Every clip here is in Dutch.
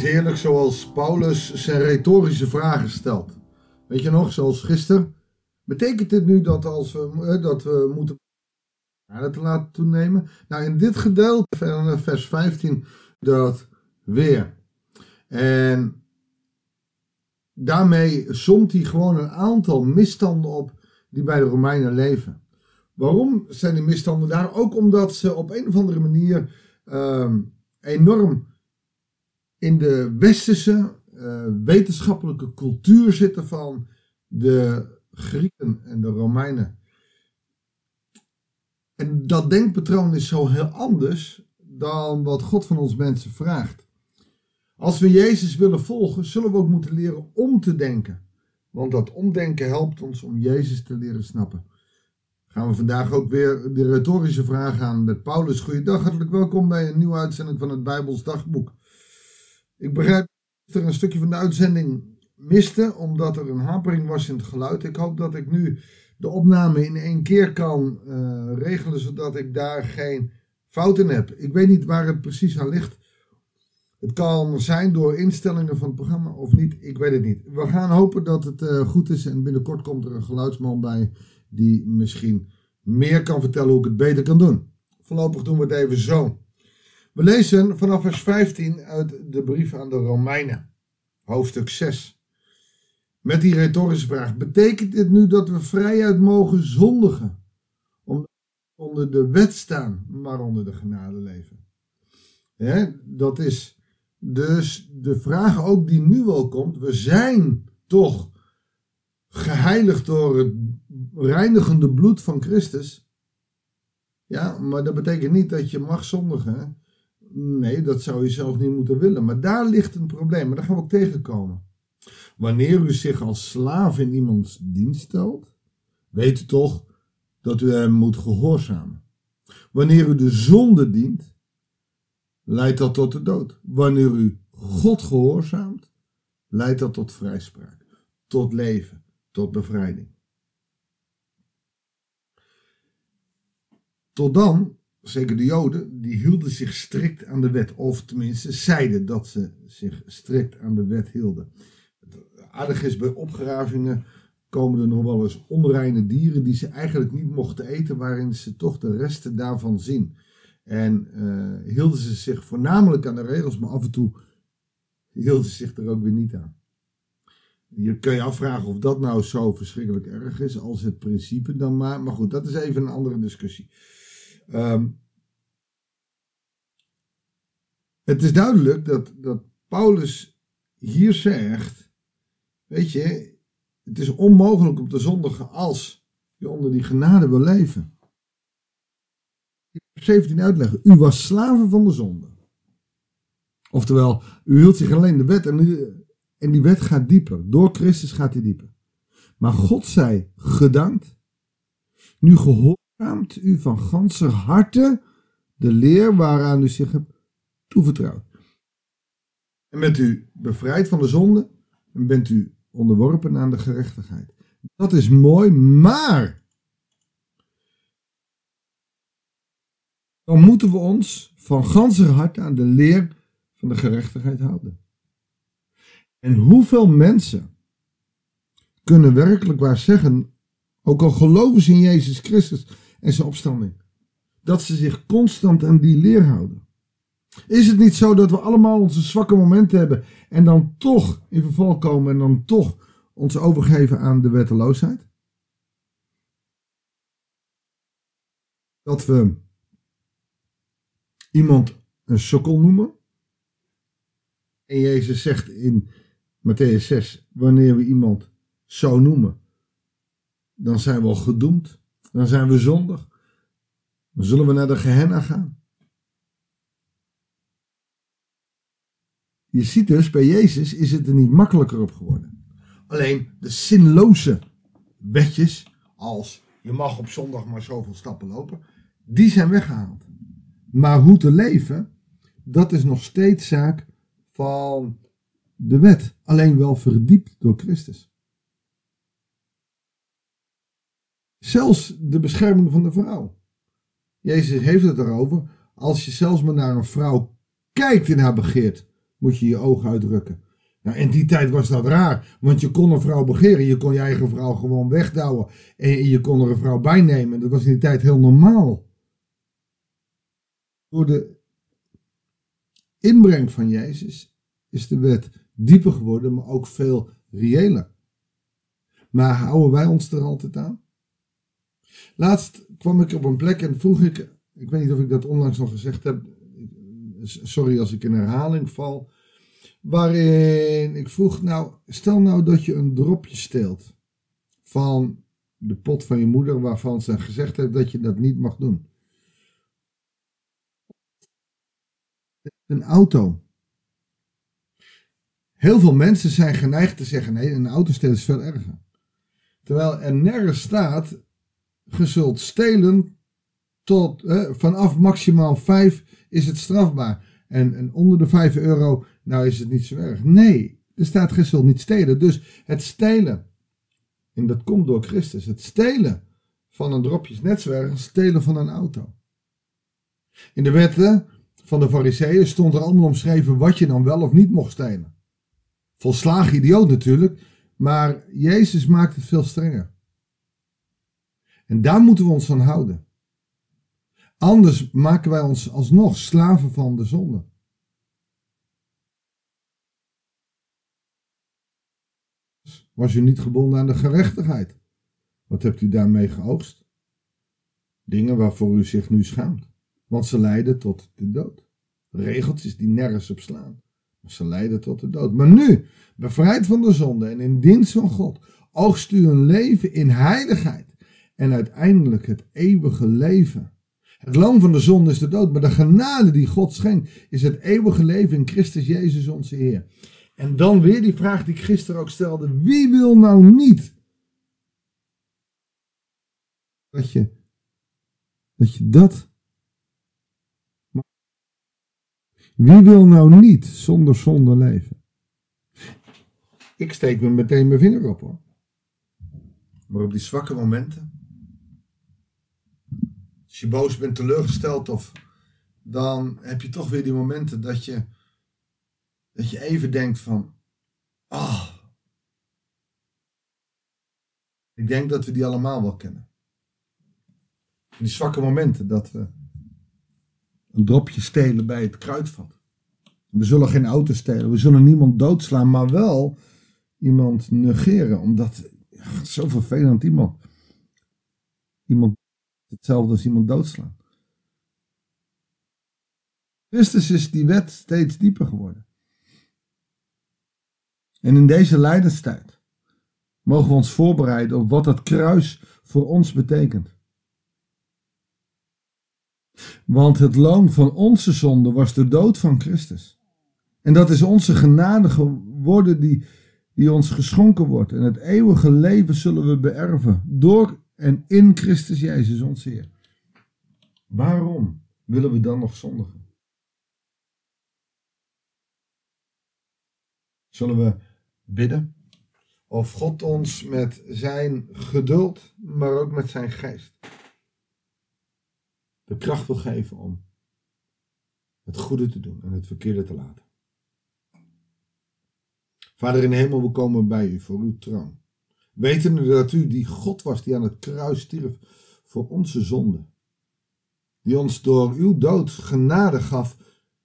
heerlijk zoals Paulus zijn retorische vragen stelt. Weet je nog, zoals gisteren. Betekent dit nu dat, als we, eh, dat we moeten te laten toenemen? Nou, in dit gedeelte, vers 15, dat weer. En daarmee somt hij gewoon een aantal misstanden op die bij de Romeinen leven. Waarom zijn die misstanden daar? Ook omdat ze op een of andere manier ehm, enorm in de westerse uh, wetenschappelijke cultuur zitten van de Grieken en de Romeinen. En dat denkpatroon is zo heel anders dan wat God van ons mensen vraagt. Als we Jezus willen volgen, zullen we ook moeten leren om te denken. Want dat omdenken helpt ons om Jezus te leren snappen. Gaan we vandaag ook weer de retorische vraag aan met Paulus. Goeiedag, hartelijk welkom bij een nieuwe uitzending van het Bijbels Dagboek. Ik begrijp dat er een stukje van de uitzending miste, omdat er een hapering was in het geluid. Ik hoop dat ik nu de opname in één keer kan uh, regelen, zodat ik daar geen fouten heb. Ik weet niet waar het precies aan ligt. Het kan zijn door instellingen van het programma of niet, ik weet het niet. We gaan hopen dat het uh, goed is en binnenkort komt er een geluidsman bij die misschien meer kan vertellen hoe ik het beter kan doen. Voorlopig doen we het even zo. We lezen vanaf vers 15 uit de brief aan de Romeinen, hoofdstuk 6. Met die retorische vraag: betekent dit nu dat we vrijuit mogen zondigen? We onder de wet staan, maar onder de genade leven. dat is dus de vraag ook die nu al komt. We zijn toch geheiligd door het reinigende bloed van Christus. Ja, maar dat betekent niet dat je mag zondigen. Nee, dat zou je zelf niet moeten willen. Maar daar ligt een probleem. Maar daar gaan we ook tegenkomen. Wanneer u zich als slaaf in iemands dienst stelt, weet u toch dat u hem moet gehoorzamen. Wanneer u de zonde dient, leidt dat tot de dood. Wanneer u God gehoorzaamt, leidt dat tot vrijspraak, tot leven, tot bevrijding. Tot dan, zeker de Joden, die hielden zich strikt aan de wet, of tenminste zeiden dat ze zich strikt aan de wet hielden. Het aardige is, bij opgravingen komen er nog wel eens onreine dieren die ze eigenlijk niet mochten eten, waarin ze toch de resten daarvan zien. En uh, hielden ze zich voornamelijk aan de regels, maar af en toe hielden ze zich er ook weer niet aan. Je kun je afvragen of dat nou zo verschrikkelijk erg is als het principe dan maar. Maar goed, dat is even een andere discussie. Um, het is duidelijk dat, dat Paulus hier zegt: Weet je, het is onmogelijk om te zondigen als je onder die genade wil leven. 17 uitleggen. U was slaven van de zonde. Oftewel, u hield zich alleen de wet en, en die wet gaat dieper. Door Christus gaat die dieper. Maar God zei, gedankt. Nu gehoorzaamt u van ganse harte de leer waaraan u zich hebt toevertrouwd. En bent u bevrijd van de zonde en bent u onderworpen aan de gerechtigheid. Dat is mooi, maar dan moeten we ons van ganser hart aan de leer van de gerechtigheid houden. En hoeveel mensen kunnen werkelijk waar zeggen, ook al geloven ze in Jezus Christus en zijn opstanding, dat ze zich constant aan die leer houden? Is het niet zo dat we allemaal onze zwakke momenten hebben en dan toch in verval komen en dan toch ons overgeven aan de wetteloosheid? Dat we iemand een sukkel noemen. En Jezus zegt in Matthäus 6, wanneer we iemand zo noemen, dan zijn we al gedoemd. Dan zijn we zondig. Dan zullen we naar de Gehenna gaan. Je ziet dus, bij Jezus is het er niet makkelijker op geworden. Alleen de zinloze wetjes, als je mag op zondag maar zoveel stappen lopen, die zijn weggehaald. Maar hoe te leven, dat is nog steeds zaak van de wet. Alleen wel verdiept door Christus. Zelfs de bescherming van de vrouw. Jezus heeft het erover. Als je zelfs maar naar een vrouw kijkt in haar begeert, moet je je ogen uitdrukken. Nou, in die tijd was dat raar, want je kon een vrouw begeren, je kon je eigen vrouw gewoon wegdouwen en je kon er een vrouw bij nemen. Dat was in die tijd heel normaal. Door de inbreng van Jezus is de wet dieper geworden, maar ook veel reëler. Maar houden wij ons er altijd aan? Laatst kwam ik op een plek en vroeg ik, ik weet niet of ik dat onlangs nog gezegd heb, sorry als ik in herhaling val, waarin ik vroeg, nou, stel nou dat je een dropje steelt van de pot van je moeder waarvan ze gezegd heeft dat je dat niet mag doen. Een auto. Heel veel mensen zijn geneigd te zeggen: nee, een auto stelen is veel erger. Terwijl er nergens staat: je zult stelen tot vanaf maximaal 5 is het strafbaar. En, en, onder de 5 euro, nou is het niet zo erg. Nee, er staat je zult niet stelen. Dus het stelen, en dat komt door Christus, het stelen van een dropje is net zo erg als stelen van een auto. In de wetten van de fariseeën stond er allemaal omschreven wat je dan wel of niet mocht stelen. Volslagen idioot natuurlijk, maar Jezus maakt het veel strenger. En daar moeten we ons aan houden. Anders maken wij ons alsnog slaven van de zonde. Was u niet gebonden aan de gerechtigheid? Wat hebt u daarmee geoogst? Dingen waarvoor u zich nu schaamt, want ze leiden tot de dood. Regeltjes die nergens op slaan, ze leiden tot de dood. Maar nu, bevrijd van de zonde en in dienst van God, oogst u een leven in heiligheid en uiteindelijk het eeuwige leven. Het loon van de zonde is de dood, maar de genade die God schenkt is het eeuwige leven in Christus Jezus onze Heer. En dan weer die vraag die ik gisteren ook stelde: wie wil nou niet dat je dat, je dat wie wil nou niet zonder zonde leven? Ik steek me meteen mijn vinger op hoor. Maar op die zwakke momenten je boos bent, teleurgesteld of dan heb je toch weer die momenten dat je, dat je even denkt van, ah, ik denk dat we die allemaal wel kennen. Die zwakke momenten dat we een dropje stelen bij het kruidvat. We zullen geen auto stelen, we zullen niemand doodslaan, maar wel iemand negeren, omdat ja, zo vervelend iemand. Iemand hetzelfde als iemand doodslaan. Christus is die wet steeds dieper geworden. En in deze lijdenstijd mogen we ons voorbereiden op wat dat kruis voor ons betekent. Want het loon van onze zonde was de dood van Christus. En dat is onze genade geworden die, die ons geschonken wordt. En het eeuwige leven zullen we beërven door en in Christus Jezus ons Heer. Waarom willen we dan nog zondigen? Zullen we bidden? Of God ons met zijn geduld, maar ook met zijn geest, de kracht wil geven om het goede te doen en het verkeerde te laten. Vader in de hemel, we komen bij u voor uw troon. Wetende dat u die God was die aan het kruis stierf voor onze zonde. Die ons door uw dood genade gaf.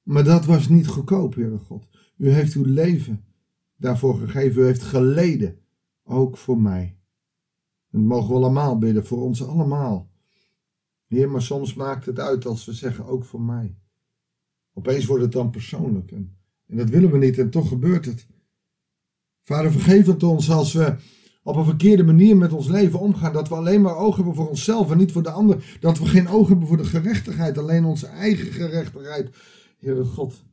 Maar dat was niet goedkoop, Heere God. U heeft uw leven daarvoor gegeven. U heeft geleden. Ook voor mij. Dat mogen we allemaal bidden, voor ons allemaal. Heer, maar soms maakt het uit als we zeggen ook voor mij. Opeens wordt het dan persoonlijk. En, en dat willen we niet en toch gebeurt het. Vader, vergeef het ons als we op een verkeerde manier met ons leven omgaan. Dat we alleen maar oog hebben voor onszelf en niet voor de ander. Dat we geen oog hebben voor de gerechtigheid, alleen onze eigen gerechtigheid. Heere God,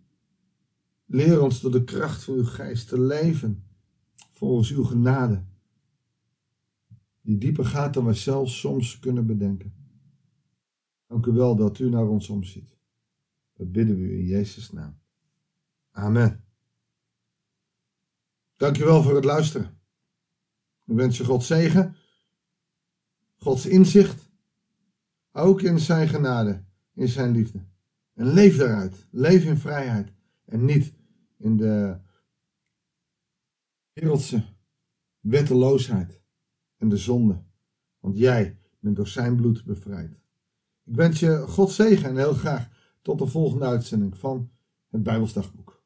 leer ons door de kracht van uw geest te leven volgens uw genade. Die dieper gaat dan wij zelf soms kunnen bedenken. Dank u wel dat u naar ons omziet. Dat bidden we u in Jezus' naam. Amen. Dank u wel voor het luisteren. Wens je God zegen, Gods inzicht, ook in zijn genade, in zijn liefde. En leef daaruit. Leef in vrijheid en niet in de wereldse wetteloosheid en de zonde. Want jij bent door zijn bloed bevrijd. Ik wens je God zegen en heel graag tot de volgende uitzending van het Bijbelsdagboek.